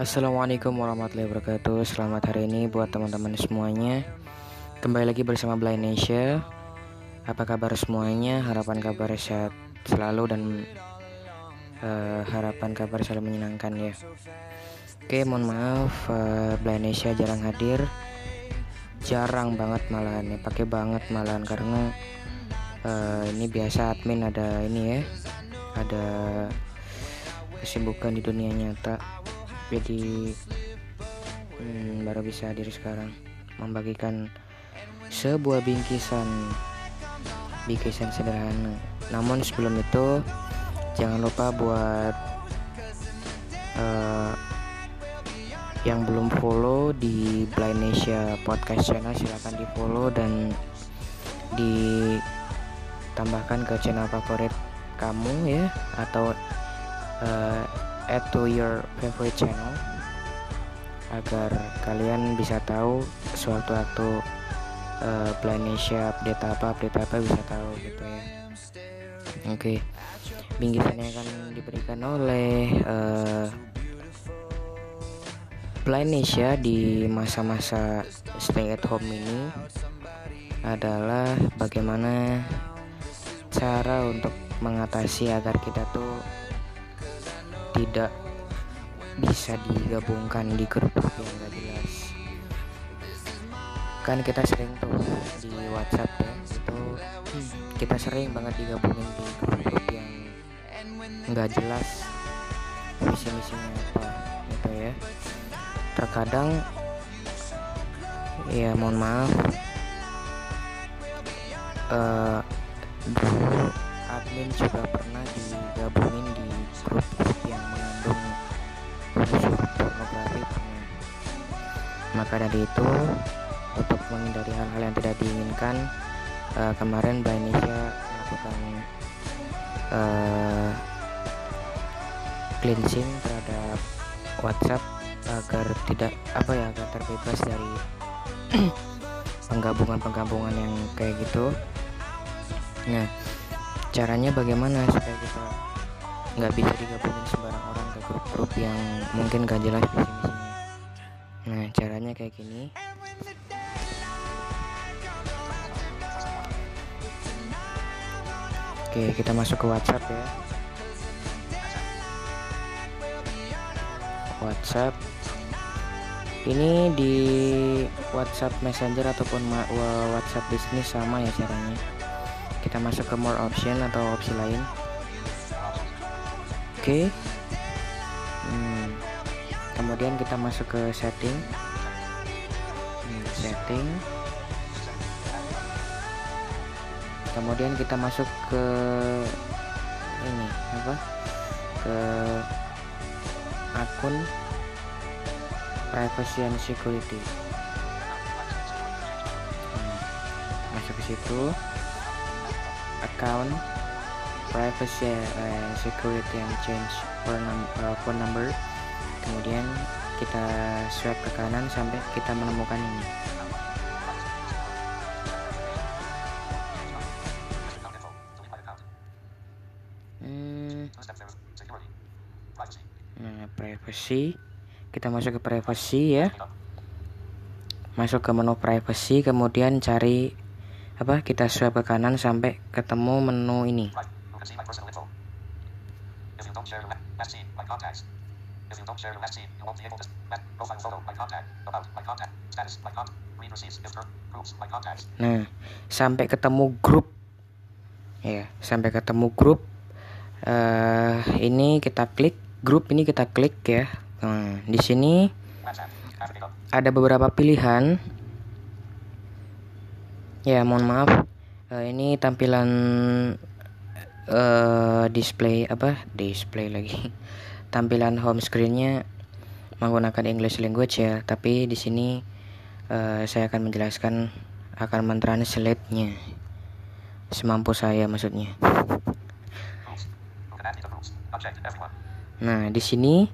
Assalamualaikum warahmatullahi wabarakatuh. Selamat hari ini buat teman-teman semuanya. Kembali lagi bersama Blind Asia Apa kabar semuanya? Harapan kabar sehat selalu dan uh, Harapan kabar selalu menyenangkan ya. Oke mohon maaf uh, Blind Asia jarang hadir. Jarang banget malahan ya. Pakai banget malahan karena uh, Ini biasa admin ada ini ya. Ada kesibukan di dunia nyata jadi hmm, baru bisa hadir sekarang. Membagikan sebuah bingkisan bingkisan sederhana. Namun sebelum itu jangan lupa buat uh, yang belum follow di Blindasia Podcast Channel silahkan di follow dan ditambahkan ke channel favorit kamu ya atau uh, add to your favorite channel agar kalian bisa tahu sewaktu-waktu uh, Planesia update apa update apa bisa tahu gitu ya oke okay. bingkisan yang akan diberikan oleh uh, Planesia di masa-masa stay at home ini adalah bagaimana cara untuk mengatasi agar kita tuh tidak bisa digabungkan di grup-grup yang gak jelas. Kan kita sering tuh di WhatsApp ya itu kita sering banget digabungin di grup-grup yang nggak jelas misi-misinya apa gitu ya. Terkadang ya mohon maaf uh, dulu admin juga pernah digabungin di grup-grup yang mengandung unsur pornografi maka dari itu untuk menghindari hal-hal yang tidak diinginkan uh, kemarin Mbak Indonesia melakukan uh, cleansing terhadap WhatsApp agar tidak apa ya agar terbebas dari penggabungan-penggabungan yang kayak gitu. Nah, caranya bagaimana supaya kita nggak bisa digabungin sembarang orang ke grup-grup yang mungkin gak jelas visi misinya nah caranya kayak gini. Oke kita masuk ke WhatsApp ya. WhatsApp. Ini di WhatsApp Messenger ataupun WhatsApp bisnis sama ya caranya kita masuk ke more option atau opsi lain. Oke. Hmm. kemudian kita masuk ke setting. Hmm, setting. Kemudian kita masuk ke ini apa? Ke akun privacy and security. Hmm. masuk ke situ account privacy uh, security and change phone, num uh, phone number. Kemudian kita swipe ke kanan sampai kita menemukan ini. Hmm. nah privacy. Kita masuk ke privacy ya. Masuk ke menu privacy kemudian cari apa kita swipe ke kanan sampai ketemu menu ini. Nah, sampai ketemu grup. Ya, sampai ketemu grup. Uh, ini kita klik grup ini kita klik ya. Nah, di sini ada beberapa pilihan. Ya, mohon maaf. Uh, ini tampilan uh, display apa? Display lagi. Tampilan home screennya menggunakan English language ya. Tapi di sini uh, saya akan menjelaskan akan mentranslate-nya. Semampu saya maksudnya. Nah di sini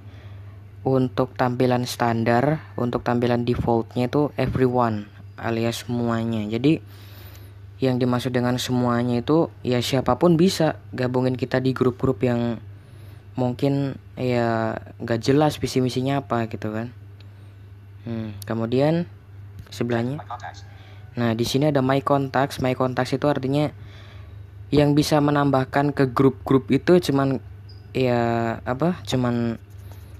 untuk tampilan standar untuk tampilan defaultnya itu everyone alias semuanya. Jadi yang dimaksud dengan semuanya itu ya siapa pun bisa gabungin kita di grup-grup yang mungkin ya nggak jelas visi misinya apa gitu kan. Hmm, kemudian sebelahnya? Nah di sini ada my contacts. My contacts itu artinya yang bisa menambahkan ke grup-grup itu cuman ya apa cuman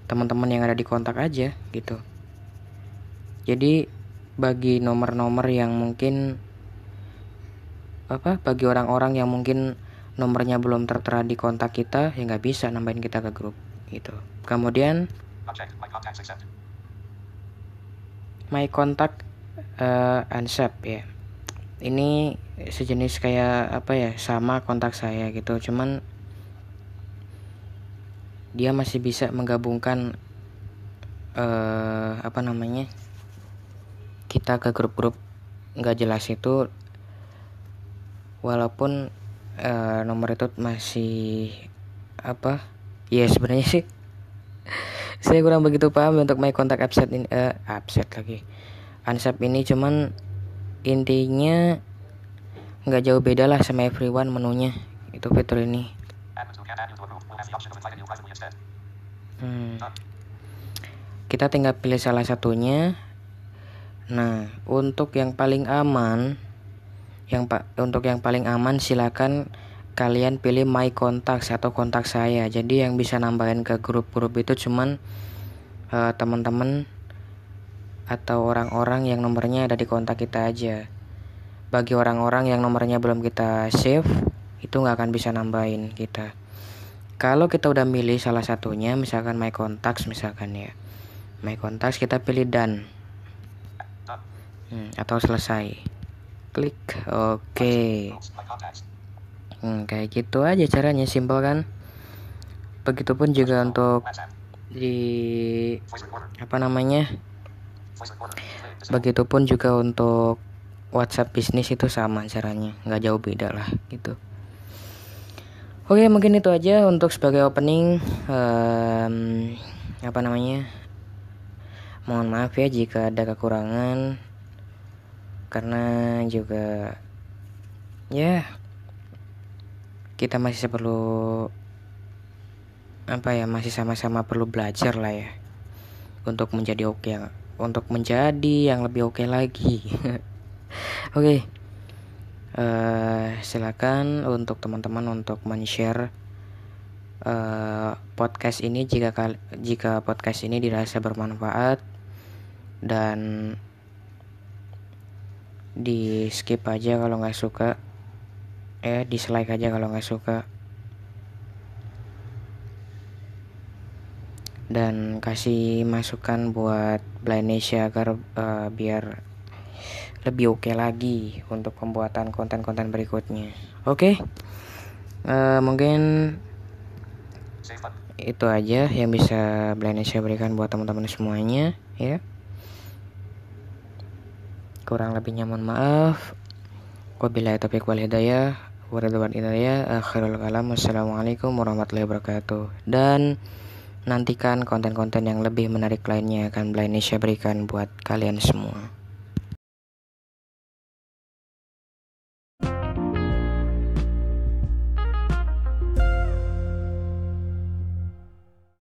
teman-teman yang ada di kontak aja gitu. Jadi bagi nomor-nomor yang mungkin apa bagi orang-orang yang mungkin nomornya belum tertera di kontak kita ya nggak bisa nambahin kita ke grup gitu. Kemudian my contact uh, unsub ya. Ini sejenis kayak apa ya sama kontak saya gitu. Cuman dia masih bisa menggabungkan uh, apa namanya kita ke grup-grup nggak jelas itu. Walaupun uh, nomor itu masih apa? Ya sebenarnya sih. Saya kurang begitu paham untuk my contact upset ini uh, upset lagi. Unsub ini cuman intinya nggak jauh beda lah sama everyone menunya itu fitur ini. Hmm. kita tinggal pilih salah satunya nah untuk yang paling aman yang pak untuk yang paling aman silakan kalian pilih my contacts atau kontak saya. Jadi yang bisa nambahin ke grup-grup itu cuman uh, teman-teman atau orang-orang yang nomornya ada di kontak kita aja. Bagi orang-orang yang nomornya belum kita save itu nggak akan bisa nambahin kita. Kalau kita udah milih salah satunya misalkan my contacts misalkan ya. My contacts kita pilih done hmm, atau selesai. Klik oke. Okay. hmm, kayak gitu aja caranya simpel kan? Begitupun juga untuk di apa namanya? Begitupun juga untuk WhatsApp bisnis itu sama caranya nggak jauh beda lah gitu. Oke mungkin itu aja untuk sebagai opening. Um, apa namanya? Mohon maaf ya jika ada kekurangan karena juga ya kita masih perlu apa ya masih sama-sama perlu belajar lah ya untuk menjadi oke okay, untuk menjadi yang lebih oke okay lagi oke okay. uh, silakan untuk teman-teman untuk men-share uh, podcast ini jika jika podcast ini dirasa bermanfaat dan di skip aja kalau nggak suka. Ya dislike aja kalau nggak suka. Dan kasih masukan buat Blindnesia agar uh, biar lebih oke okay lagi untuk pembuatan konten-konten berikutnya. Oke? Okay? uh, eh, mungkin itu aja yang bisa Blindnesia berikan buat teman-teman semuanya ya kurang lebihnya mohon maaf. Wabillahi taufiq wal hidayah waridwan hidayah akhirul kalam wassalamualaikum warahmatullahi wabarakatuh. Dan nantikan konten-konten yang lebih menarik lainnya akan Indonesia berikan buat kalian semua